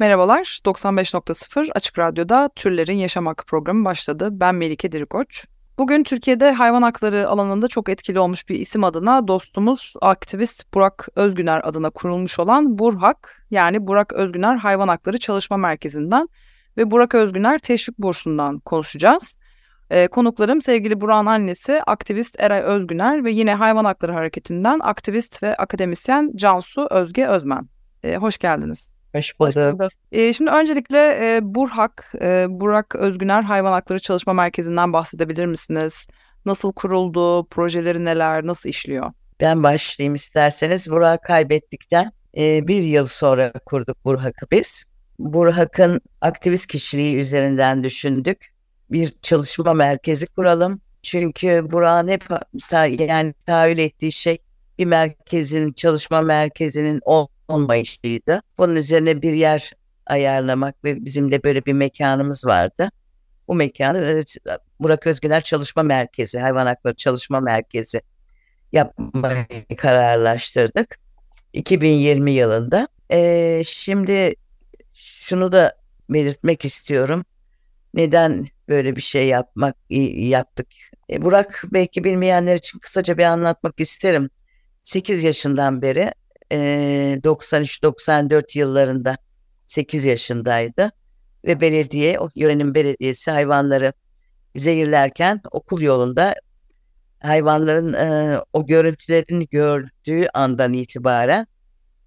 Merhabalar, 95.0 Açık Radyo'da Türlerin Yaşam Hakkı programı başladı. Ben Melike Dirikoç. Bugün Türkiye'de hayvan hakları alanında çok etkili olmuş bir isim adına dostumuz aktivist Burak Özgüner adına kurulmuş olan Burhak yani Burak Özgüner Hayvan Hakları Çalışma Merkezi'nden ve Burak Özgüner Teşvik Bursu'ndan konuşacağız. Ee, konuklarım sevgili Burak'ın annesi aktivist Eray Özgüner ve yine Hayvan Hakları Hareketi'nden aktivist ve akademisyen Cansu Özge Özmen. Ee, hoş geldiniz. Hoş bulduk. Ee, şimdi öncelikle e, Burhak, e, Burak Özgüner Hayvan Hakları Çalışma Merkezi'nden bahsedebilir misiniz? Nasıl kuruldu, projeleri neler, nasıl işliyor? Ben başlayayım isterseniz. Burak'ı kaybettikten e, bir yıl sonra kurduk Burhak'ı biz. Burhak'ın aktivist kişiliği üzerinden düşündük. Bir çalışma merkezi kuralım. Çünkü Burak'ın hep ta- yani tahayyül ettiği şey bir merkezin, çalışma merkezinin ol- olmayışıydı. Bunun üzerine bir yer ayarlamak ve bizim de böyle bir mekanımız vardı. Bu mekanı Burak Özgüler Çalışma Merkezi, Hayvan Hakları Çalışma Merkezi yapmayı kararlaştırdık. 2020 yılında. Ee, şimdi şunu da belirtmek istiyorum. Neden böyle bir şey yapmak yaptık? E, Burak belki bilmeyenler için kısaca bir anlatmak isterim. 8 yaşından beri e, 93-94 yıllarında 8 yaşındaydı ve belediye, o yörenin belediyesi hayvanları zehirlerken okul yolunda hayvanların e, o görüntülerini gördüğü andan itibaren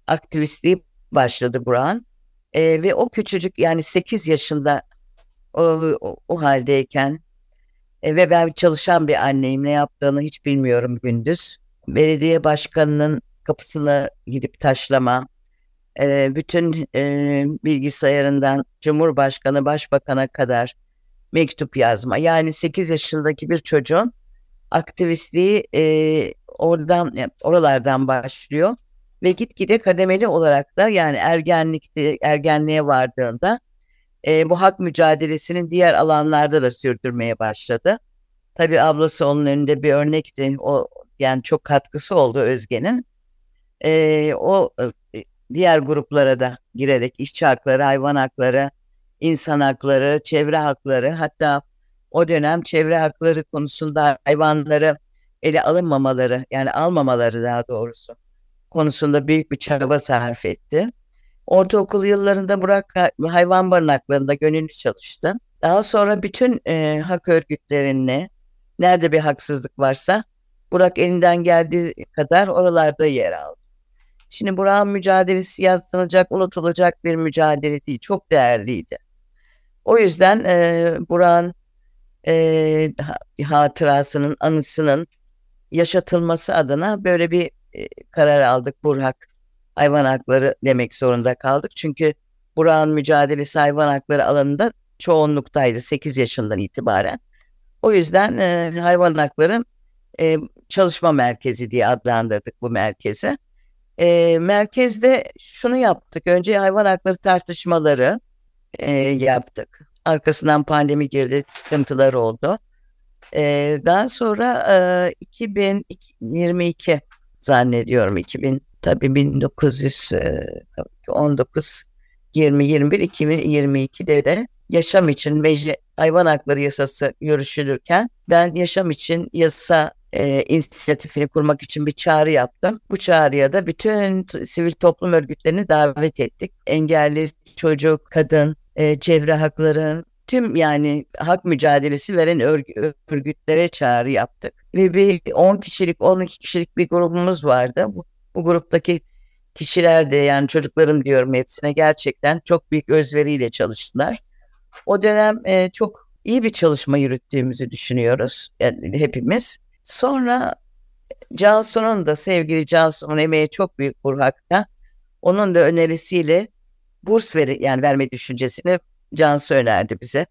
aktivistliği başladı Burak'ın. E, ve o küçücük yani 8 yaşında o, o, o haldeyken e, ve ben çalışan bir anneyim ne yaptığını hiç bilmiyorum gündüz. Belediye başkanının kapısına gidip taşlama, e, bütün e, bilgisayarından Cumhurbaşkanı, Başbakan'a kadar mektup yazma. Yani 8 yaşındaki bir çocuğun aktivistliği e, oradan oralardan başlıyor ve gitgide kademeli olarak da yani ergenlikte ergenliğe vardığında e, bu hak mücadelesinin diğer alanlarda da sürdürmeye başladı. Tabii ablası onun önünde bir örnekti. O yani çok katkısı oldu Özge'nin. E, o e, diğer gruplara da girerek işçi hakları, hayvan hakları, insan hakları, çevre hakları hatta o dönem çevre hakları konusunda hayvanları ele alınmamaları yani almamaları daha doğrusu konusunda büyük bir çaba sarf etti. Ortaokul yıllarında Burak hayvan barınaklarında gönüllü çalıştı. Daha sonra bütün e, hak örgütlerine nerede bir haksızlık varsa Burak elinden geldiği kadar oralarda yer aldı. Şimdi Burak'ın mücadelesi yatsınacak, unutulacak bir mücadele değil. Çok değerliydi. O yüzden e, Burak'ın e, hatırasının, anısının yaşatılması adına böyle bir e, karar aldık. Burak hayvan hakları demek zorunda kaldık. Çünkü Burak'ın mücadelesi hayvan hakları alanında çoğunluktaydı 8 yaşından itibaren. O yüzden e, hayvan hakları e, çalışma merkezi diye adlandırdık bu merkeze. E, merkezde şunu yaptık. Önce hayvan hakları tartışmaları e, yaptık. Arkasından pandemi girdi, sıkıntılar oldu. E, daha sonra e, 2022 zannediyorum 2000 tabii 1919 20 21 2022'de de yaşam için meclis hayvan hakları yasası görüşülürken ben yaşam için yasa e, inisiyatifini kurmak için bir çağrı yaptım. Bu çağrıya da bütün sivil toplum örgütlerini davet ettik. Engelli çocuk, kadın, e, çevre hakları, tüm yani hak mücadelesi veren örg- örgütlere çağrı yaptık. Ve bir 10 kişilik, 12 kişilik bir grubumuz vardı. Bu, bu gruptaki kişiler de yani çocuklarım diyorum hepsine gerçekten çok büyük özveriyle çalıştılar. O dönem e, çok iyi bir çalışma yürüttüğümüzü düşünüyoruz yani hepimiz. Sonra Cansu'nun da sevgili Cansu'nun emeği çok büyük Burhak'ta. Onun da önerisiyle burs ver yani verme düşüncesini Cansu önerdi bize.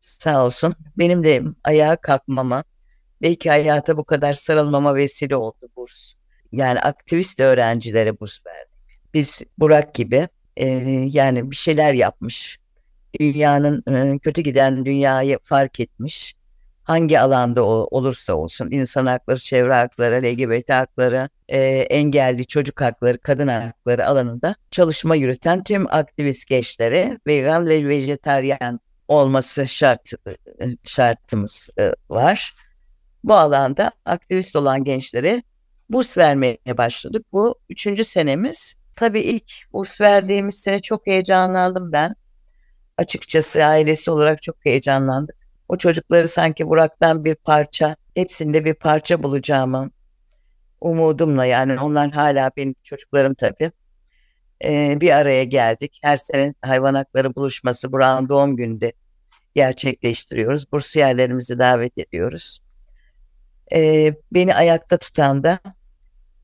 Sağ olsun. Benim de ayağa kalkmama, belki hayata bu kadar sarılmama vesile oldu burs. Yani aktivist öğrencilere burs verdik. Biz Burak gibi e, yani bir şeyler yapmış. Dünyanın e, kötü giden dünyayı fark etmiş. Hangi alanda o, olursa olsun insan hakları, çevre hakları, LGBT hakları, e, engelli çocuk hakları, kadın hakları alanında çalışma yürüten tüm aktivist gençlere vegan ve vejetaryen olması şart e, şartımız e, var. Bu alanda aktivist olan gençlere burs vermeye başladık. Bu üçüncü senemiz. Tabii ilk burs verdiğimiz sene çok heyecanlandım ben. Açıkçası ailesi olarak çok heyecanlandık. O çocukları sanki Burak'tan bir parça, hepsinde bir parça bulacağımı umudumla yani onlar hala benim çocuklarım tabii. Ee, bir araya geldik. Her sene hayvan hakları buluşması Burak'ın doğum gününde gerçekleştiriyoruz. Bursiyerlerimizi davet ediyoruz. Ee, beni ayakta tutan da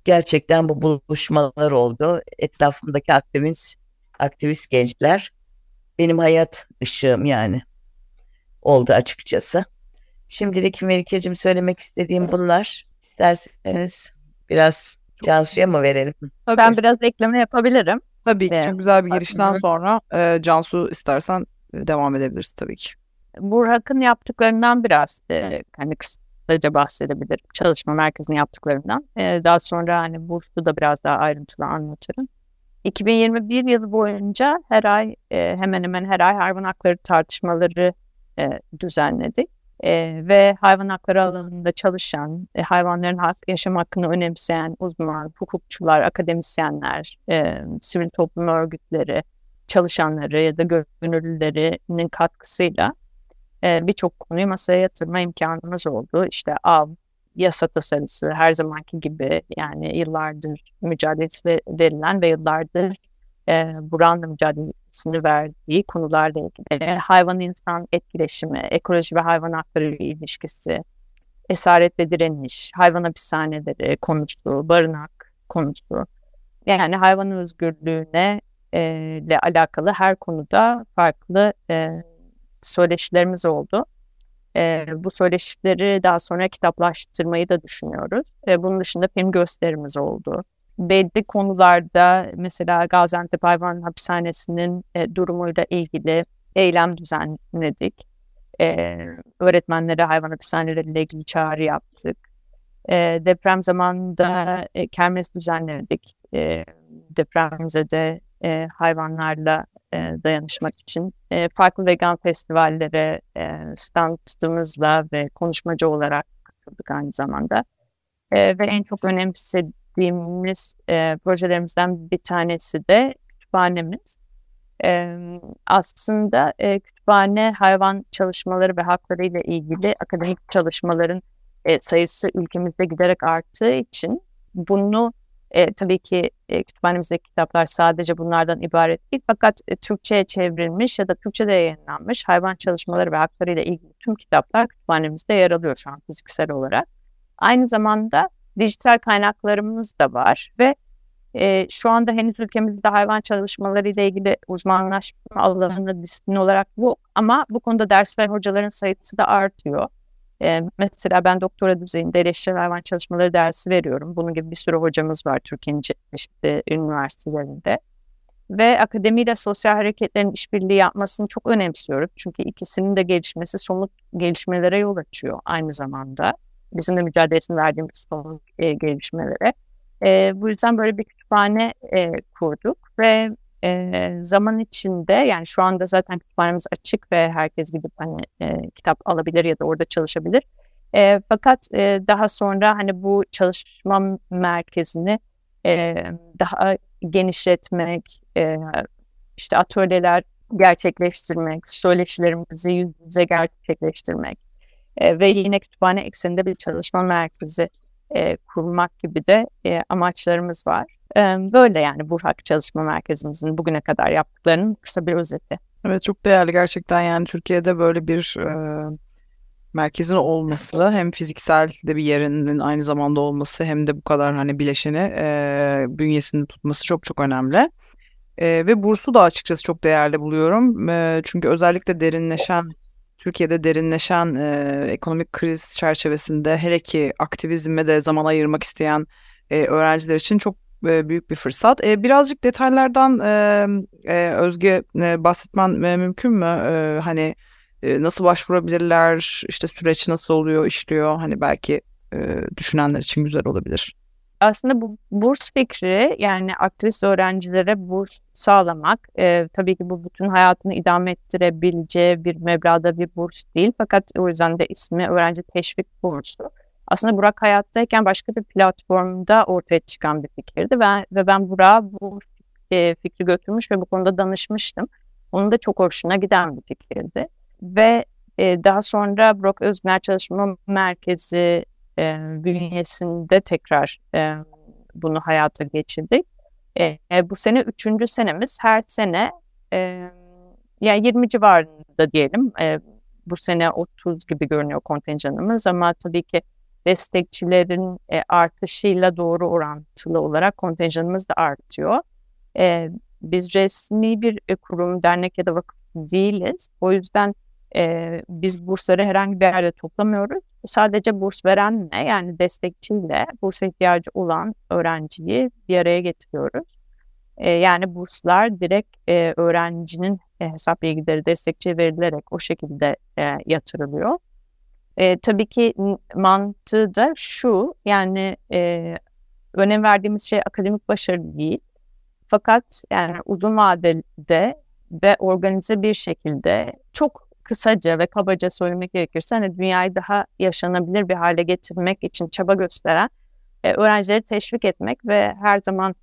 gerçekten bu buluşmalar oldu. Etrafımdaki aktivist, aktivist gençler benim hayat ışığım yani oldu açıkçası. Şimdilik Melike'cim söylemek istediğim bunlar. İsterseniz biraz Cansu'ya mı verelim? Tabii, Ben biraz ekleme yapabilirim. tabii ki Ee, çok güzel bir girişten sonra e, Cansu istersen e, devam edebiliriz tabii ki. Burhak'ın yaptıklarından biraz e, hani kısaca bahsedebilirim. Çalışma merkezinin yaptıklarından. E, daha sonra hani Burs'ta da biraz daha ayrıntılı anlatırım. 2021 yılı boyunca her ay e, hemen hemen her ay hayvan hakları tartışmaları e, düzenledik. E, ve hayvan hakları alanında çalışan, e, hayvanların hak, yaşam hakkını önemseyen uzman, hukukçular, akademisyenler, e, sivil toplum örgütleri, çalışanları ya da gönüllülerinin katkısıyla e, birçok konuyu masaya yatırma imkanımız oldu. İşte av, yasa tasarısı her zamanki gibi yani yıllardır mücadelesi verilen ve yıllardır e, Buran'la mücadelesini verdiği konularla ilgili hayvan insan etkileşimi, ekoloji ve hayvan hakları ilişkisi, esaret ve direniş, hayvan hapishaneleri konusu, barınak konusu. Yani hayvan özgürlüğüne e, ile alakalı her konuda farklı e, söyleşilerimiz oldu. E, bu söyleşileri daha sonra kitaplaştırmayı da düşünüyoruz. E, bunun dışında film gösterimiz oldu. Belli konularda mesela Gaziantep Hayvan Hapishanesi'nin e, durumuyla ilgili eylem düzenledik. E, öğretmenlere hayvan hapishaneleriyle ilgili çağrı yaptık. E, deprem zamanında e, kermes düzenledik. E, depremzede e, hayvanlarla e, dayanışmak için e, farklı vegan festivallere e, standımızla ve konuşmacı olarak katıldık aynı zamanda. E, ve en çok önemsediğimiz e, projelerimizden bir tanesi de kütüphanemiz. E, aslında e, kütüphane hayvan çalışmaları ve hakları ile ilgili akademik çalışmaların e, sayısı ülkemizde giderek arttığı için bunu e, tabii ki e, kütüphanemizdeki kitaplar sadece bunlardan ibaret değil fakat e, Türkçe'ye çevrilmiş ya da Türkçe'de yayınlanmış hayvan çalışmaları ve hakları ile ilgili tüm kitaplar kütüphanemizde yer alıyor şu an fiziksel olarak. Aynı zamanda dijital kaynaklarımız da var ve e, şu anda henüz ülkemizde hayvan çalışmaları ile ilgili uzmanlaşma alanı disiplin olarak bu ama bu konuda ders veren hocaların sayısı da artıyor. E, mesela ben doktora düzeyinde eleştirel hayvan çalışmaları dersi veriyorum. Bunun gibi bir sürü hocamız var Türkiye'nin çeşitli üniversitelerinde. Ve akademiyle sosyal hareketlerin işbirliği yapmasını çok önemsiyoruz. Çünkü ikisinin de gelişmesi somut gelişmelere yol açıyor aynı zamanda. Bizim de mücadelesini verdiğimiz somut e, gelişmelere. E, bu yüzden böyle bir kütüphane e, kurduk ve e, zaman içinde yani şu anda zaten kütüphanemiz açık ve herkes gidip hani e, kitap alabilir ya da orada çalışabilir. E, fakat e, daha sonra hani bu çalışma merkezini e, daha genişletmek, e, işte atölyeler gerçekleştirmek, söyleşilerimizi yüz yüze gerçekleştirmek e, ve yine kütüphane ekseninde bir çalışma merkezi e, kurmak gibi de e, amaçlarımız var. Böyle yani Burhak Çalışma Merkezimizin bugüne kadar yaptıklarının kısa bir özeti. Evet çok değerli gerçekten yani Türkiye'de böyle bir e, merkezin olması hem fiziksel de bir yerinin aynı zamanda olması hem de bu kadar hani bileşeni e, bünyesinde tutması çok çok önemli. E, ve bursu da açıkçası çok değerli buluyorum. E, çünkü özellikle derinleşen Türkiye'de derinleşen e, ekonomik kriz çerçevesinde hele ki aktivizme de zaman ayırmak isteyen e, öğrenciler için çok büyük bir fırsat. E, birazcık detaylardan e, Özge e, bahsetmen mümkün mü? Hani nasıl başvurabilirler? İşte süreç nasıl oluyor, işliyor? Hani belki düşünenler için güzel olabilir. Aslında bu burs fikri yani aktivist öğrencilere burs sağlamak e, tabii ki bu bütün hayatını idame ettirebileceği bir meblağda bir burs değil. Fakat o yüzden de ismi öğrenci teşvik bursu. Aslında Burak hayattayken başka bir platformda ortaya çıkan bir fikirdi ve, ve ben Burak'a bu e, fikri götürmüş ve bu konuda danışmıştım. Onun da çok hoşuna giden bir fikirdi. Ve e, daha sonra Burak Özgner Çalışma Merkezi e, bünyesinde tekrar e, bunu hayata geçirdik. E, e, bu sene üçüncü senemiz. Her sene e, yani 20 civarında diyelim. E, bu sene 30 gibi görünüyor kontenjanımız ama tabii ki destekçilerin e, artışıyla doğru orantılı olarak kontenjanımız da artıyor. E, biz resmi bir e, kurum, dernek ya da vakıf değiliz. O yüzden e, biz bursları herhangi bir yerde toplamıyoruz. Sadece burs verenle yani destekçiyle burs ihtiyacı olan öğrenciyi bir araya getiriyoruz. E, yani burslar direkt e, öğrencinin e, hesap bilgileri destekçiye verilerek o şekilde e, yatırılıyor. E, tabii ki mantığı da şu yani e, önem verdiğimiz şey akademik başarı değil. Fakat yani uzun vadede ve organize bir şekilde çok kısaca ve kabaca söylemek gerekirse hani dünyayı daha yaşanabilir bir hale getirmek için çaba gösteren e, öğrencileri teşvik etmek ve her zaman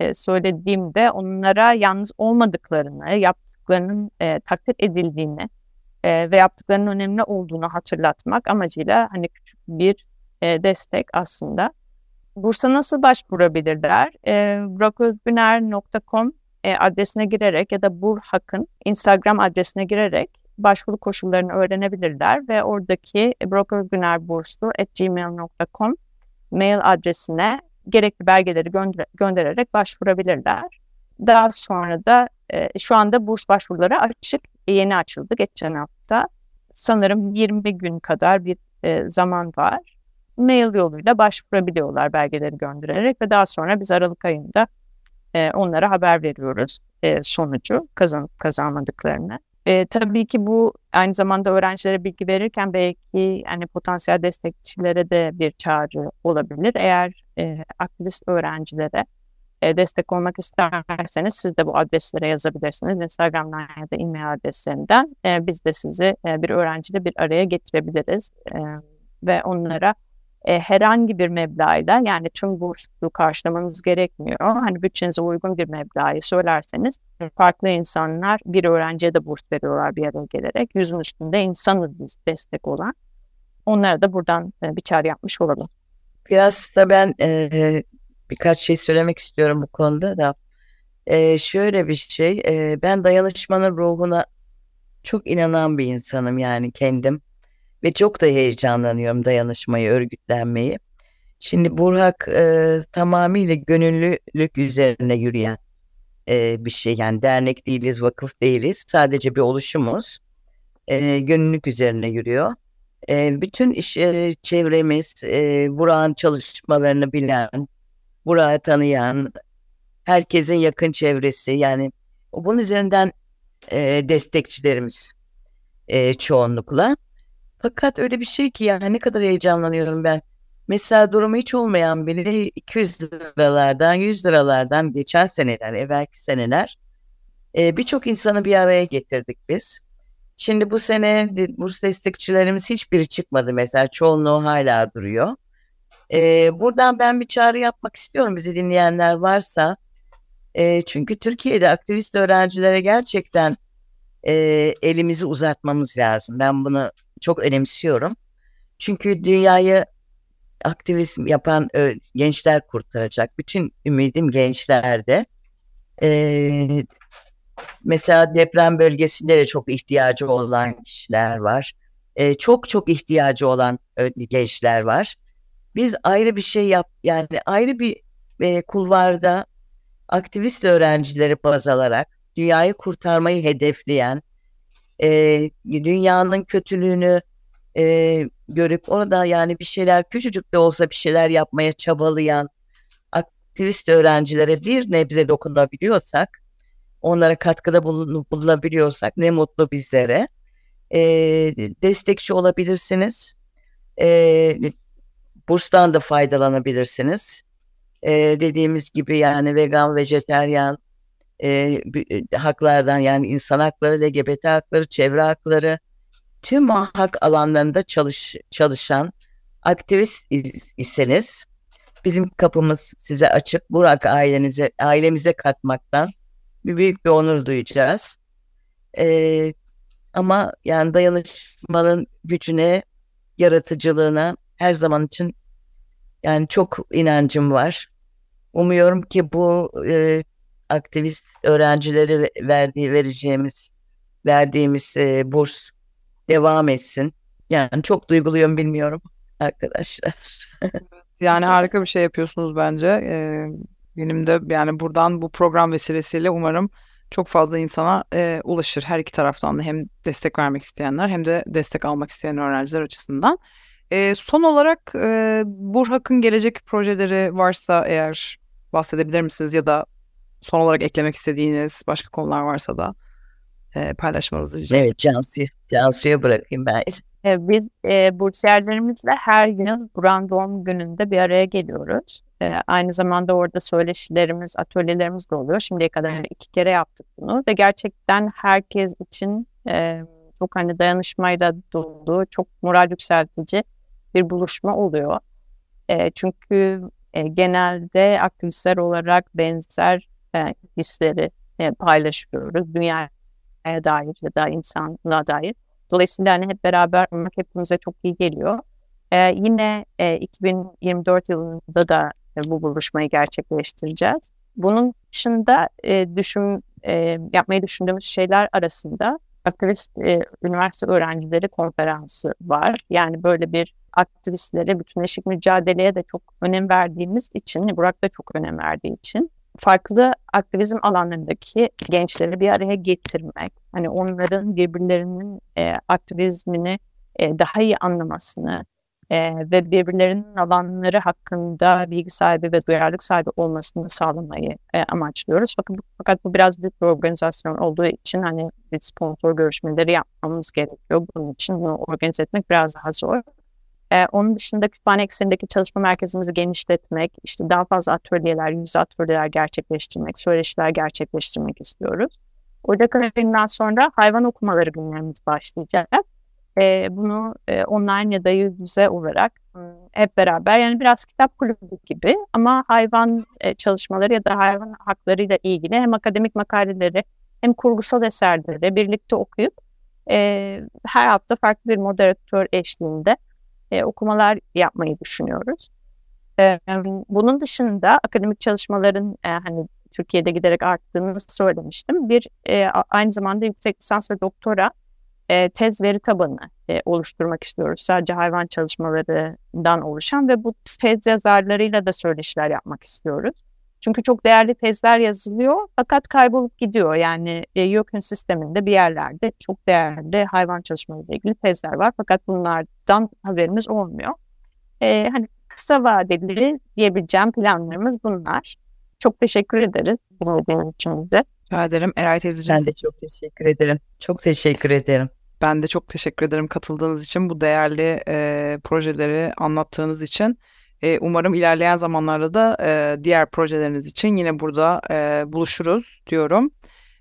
e, söylediğimde onlara yalnız olmadıklarını, yaptıklarının e, takdir edildiğini e, ve yaptıklarının önemli olduğunu hatırlatmak amacıyla hani küçük bir e, destek aslında. Bursa nasıl başvurabilirler? E, buraközgüner.com e, adresine girerek ya da Burhak'ın Instagram adresine girerek başvuru koşullarını öğrenebilirler ve oradaki brokergünerburslu.gmail.com mail adresine gerekli belgeleri gönder göndererek başvurabilirler. Daha sonra da e, şu anda burs başvuruları açık, yeni açıldı geçen hafta. Sanırım 20 gün kadar bir e, zaman var. Mail yoluyla başvurabiliyorlar belgeleri göndererek ve daha sonra biz Aralık ayında e, onlara haber veriyoruz e, sonucu kazanıp kazanmadıklarını. E, tabii ki bu aynı zamanda öğrencilere bilgi verirken belki yani potansiyel destekçilere de bir çağrı olabilir. Eğer e, aktivist öğrencilere e, destek olmak isterseniz siz de bu adreslere yazabilirsiniz. Instagram'dan ya da e-mail adreslerinden. E, biz de sizi e, bir öğrenciyle bir araya getirebiliriz. E, ve onlara e, herhangi bir meblağıyla yani tüm bursu karşılamanız gerekmiyor. Hani bütçenize uygun bir meblağı söylerseniz farklı insanlar bir öğrenciye de burs veriyorlar bir araya gelerek. Yüzün üstünde insanız biz destek olan. Onlara da buradan e, bir çağrı yapmış olalım. Biraz da ben e, birkaç şey söylemek istiyorum bu konuda da. E, şöyle bir şey, e, ben dayanışmanın ruhuna çok inanan bir insanım yani kendim. Ve çok da heyecanlanıyorum dayanışmayı, örgütlenmeyi. Şimdi Burhak e, tamamıyla gönüllülük üzerine yürüyen e, bir şey. Yani dernek değiliz, vakıf değiliz. Sadece bir oluşumuz. E, gönüllülük üzerine yürüyor. E, bütün iş e, çevremiz, e, Burak'ın çalışmalarını bilen, Burak'ı tanıyan, herkesin yakın çevresi. Yani bunun üzerinden e, destekçilerimiz e, çoğunlukla. Fakat öyle bir şey ki yani ne kadar heyecanlanıyorum ben. Mesela durumu hiç olmayan biri 200 liralardan 100 liralardan geçen seneler, evvelki seneler e, birçok insanı bir araya getirdik biz. Şimdi bu sene burs destekçilerimiz hiçbiri çıkmadı mesela çoğunluğu hala duruyor. E, buradan ben bir çağrı yapmak istiyorum bizi dinleyenler varsa. E, çünkü Türkiye'de aktivist öğrencilere gerçekten e, elimizi uzatmamız lazım. Ben bunu çok önemsiyorum. Çünkü dünyayı aktivizm yapan ö, gençler kurtaracak. Bütün ümidim gençlerde. Ee, mesela deprem bölgesinde de çok ihtiyacı olan kişiler var. Ee, çok çok ihtiyacı olan gençler var. Biz ayrı bir şey yap yani ayrı bir e, kulvarda aktivist öğrencileri baz alarak dünyayı kurtarmayı hedefleyen, e, dünyanın kötülüğünü e, görüp orada yani bir şeyler küçücük de olsa bir şeyler yapmaya çabalayan aktivist öğrencilere bir nebze dokunabiliyorsak, onlara katkıda bulun- bulunabiliyorsak ne mutlu bizlere. E, destekçi olabilirsiniz. E, burstan da faydalanabilirsiniz. E, dediğimiz gibi yani vegan, vejeteryan e, haklardan yani insan hakları, LGBT hakları, çevre hakları tüm hak alanlarında çalış, çalışan aktivist is- iseniz bizim kapımız size açık. Burak ailenize ailemize katmaktan bir büyük bir onur duyacağız. E, ama yani dayanışmanın gücüne, yaratıcılığına her zaman için yani çok inancım var. Umuyorum ki bu e, aktivist öğrencilere ve- verdiği vereceğimiz verdiğimiz e, burs devam etsin. Yani çok duyguluyum bilmiyorum arkadaşlar. Yani harika bir şey yapıyorsunuz bence. Ee, benim de yani buradan bu program vesilesiyle umarım çok fazla insana e, ulaşır her iki taraftan da hem destek vermek isteyenler hem de destek almak isteyen öğrenciler açısından. Ee, son olarak e, Burhak'ın gelecek projeleri varsa eğer bahsedebilir misiniz ya da son olarak eklemek istediğiniz başka konular varsa da e, paylaşmanızı rica ederim. Evet Cansu, Cansu'ya bırakayım ben. E, Biz e, bursiyerlerimizle her yıl Buran doğum gününde bir araya geliyoruz. E, aynı zamanda orada söyleşilerimiz, atölyelerimiz de oluyor. Şimdiye kadar iki kere yaptık bunu ve gerçekten herkes için e, çok hani dayanışmayla dolu, çok moral yükseltici bir buluşma oluyor. E, çünkü e, genelde aktivistler olarak benzer e, hisleri e, paylaşıyoruz. Dünyaya dair ya da insanlığa dair. Dolayısıyla hani hep beraber olmak hepimize çok iyi geliyor. Ee, yine e, 2024 yılında da e, bu buluşmayı gerçekleştireceğiz. Bunun dışında e, düşün, e, yapmayı düşündüğümüz şeyler arasında aktivist e, üniversite öğrencileri konferansı var. Yani böyle bir aktivistlere, bütünleşik mücadeleye de çok önem verdiğimiz için, Burak da çok önem verdiği için farklı aktivizm alanlarındaki gençleri bir araya getirmek, hani onların birbirlerinin e, aktivizmini e, daha iyi anlamasını e, ve birbirlerinin alanları hakkında bilgi sahibi ve duyarlılık sahibi olmasını sağlamayı e, amaçlıyoruz. Fakat, fakat bu biraz büyük bir organizasyon olduğu için hani bir sponsor görüşmeleri yapmamız gerekiyor. Bunun için bunu organize etmek biraz daha zor. Ee, onun dışında kütüphane eksenindeki çalışma merkezimizi genişletmek, işte daha fazla atölyeler, yüz atölyeler gerçekleştirmek, söyleşiler gerçekleştirmek istiyoruz. Ocak ayından sonra hayvan okumaları günlerimiz başlayacak. Ee, bunu e, online ya da yüz yüze olarak m, hep beraber yani biraz kitap kulübü gibi ama hayvan e, çalışmaları ya da hayvan haklarıyla ilgili hem akademik makaleleri hem kurgusal eserleri birlikte okuyup e, her hafta farklı bir moderatör eşliğinde e, okumalar yapmayı düşünüyoruz. E, bunun dışında akademik çalışmaların e, hani Türkiye'de giderek arttığını söylemiştim. Bir e, aynı zamanda yüksek lisans ve doktora e, tez veri tabanı e, oluşturmak istiyoruz. Sadece hayvan çalışmalarından oluşan ve bu tez yazarlarıyla da söyleşiler yapmak istiyoruz. Çünkü çok değerli tezler yazılıyor fakat kaybolup gidiyor. Yani e, YÖK'ün sisteminde bir yerlerde çok değerli hayvan çalışmalarıyla ilgili tezler var fakat bunlardan haberimiz olmuyor. E, hani kısa vadeli diyebileceğim planlarımız bunlar. Çok teşekkür ederiz dinlediğiniz için de. Rica ederim. Eray teyzeciğim Ben de çok teşekkür ederim. Çok teşekkür ederim. Ben de çok teşekkür ederim katıldığınız için, bu değerli e, projeleri anlattığınız için. E, umarım ilerleyen zamanlarda da e, diğer projeleriniz için yine burada e, buluşuruz diyorum.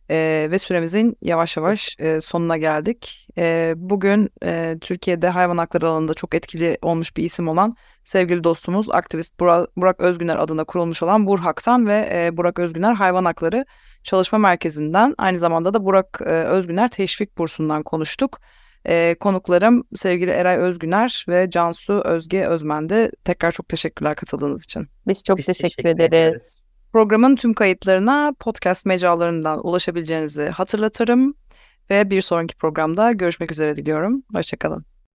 E, ve süremizin yavaş yavaş e, sonuna geldik. E, bugün e, Türkiye'de hayvan hakları alanında çok etkili olmuş bir isim olan sevgili dostumuz aktivist Burak, Burak Özgüner adına kurulmuş olan Burhak'tan ve e, Burak Özgüner Hayvan Hakları Çalışma Merkezi'nden aynı zamanda da Burak e, Özgüner Teşvik Bursu'ndan konuştuk. E, konuklarım sevgili Eray Özgüner ve Cansu Özge Özmen'de tekrar çok teşekkürler katıldığınız için. Biz çok Biz teşekkür, teşekkür ederiz. ederiz. Programın tüm kayıtlarına podcast mecralarından ulaşabileceğinizi hatırlatırım ve bir sonraki programda görüşmek üzere diliyorum. Hoşçakalın.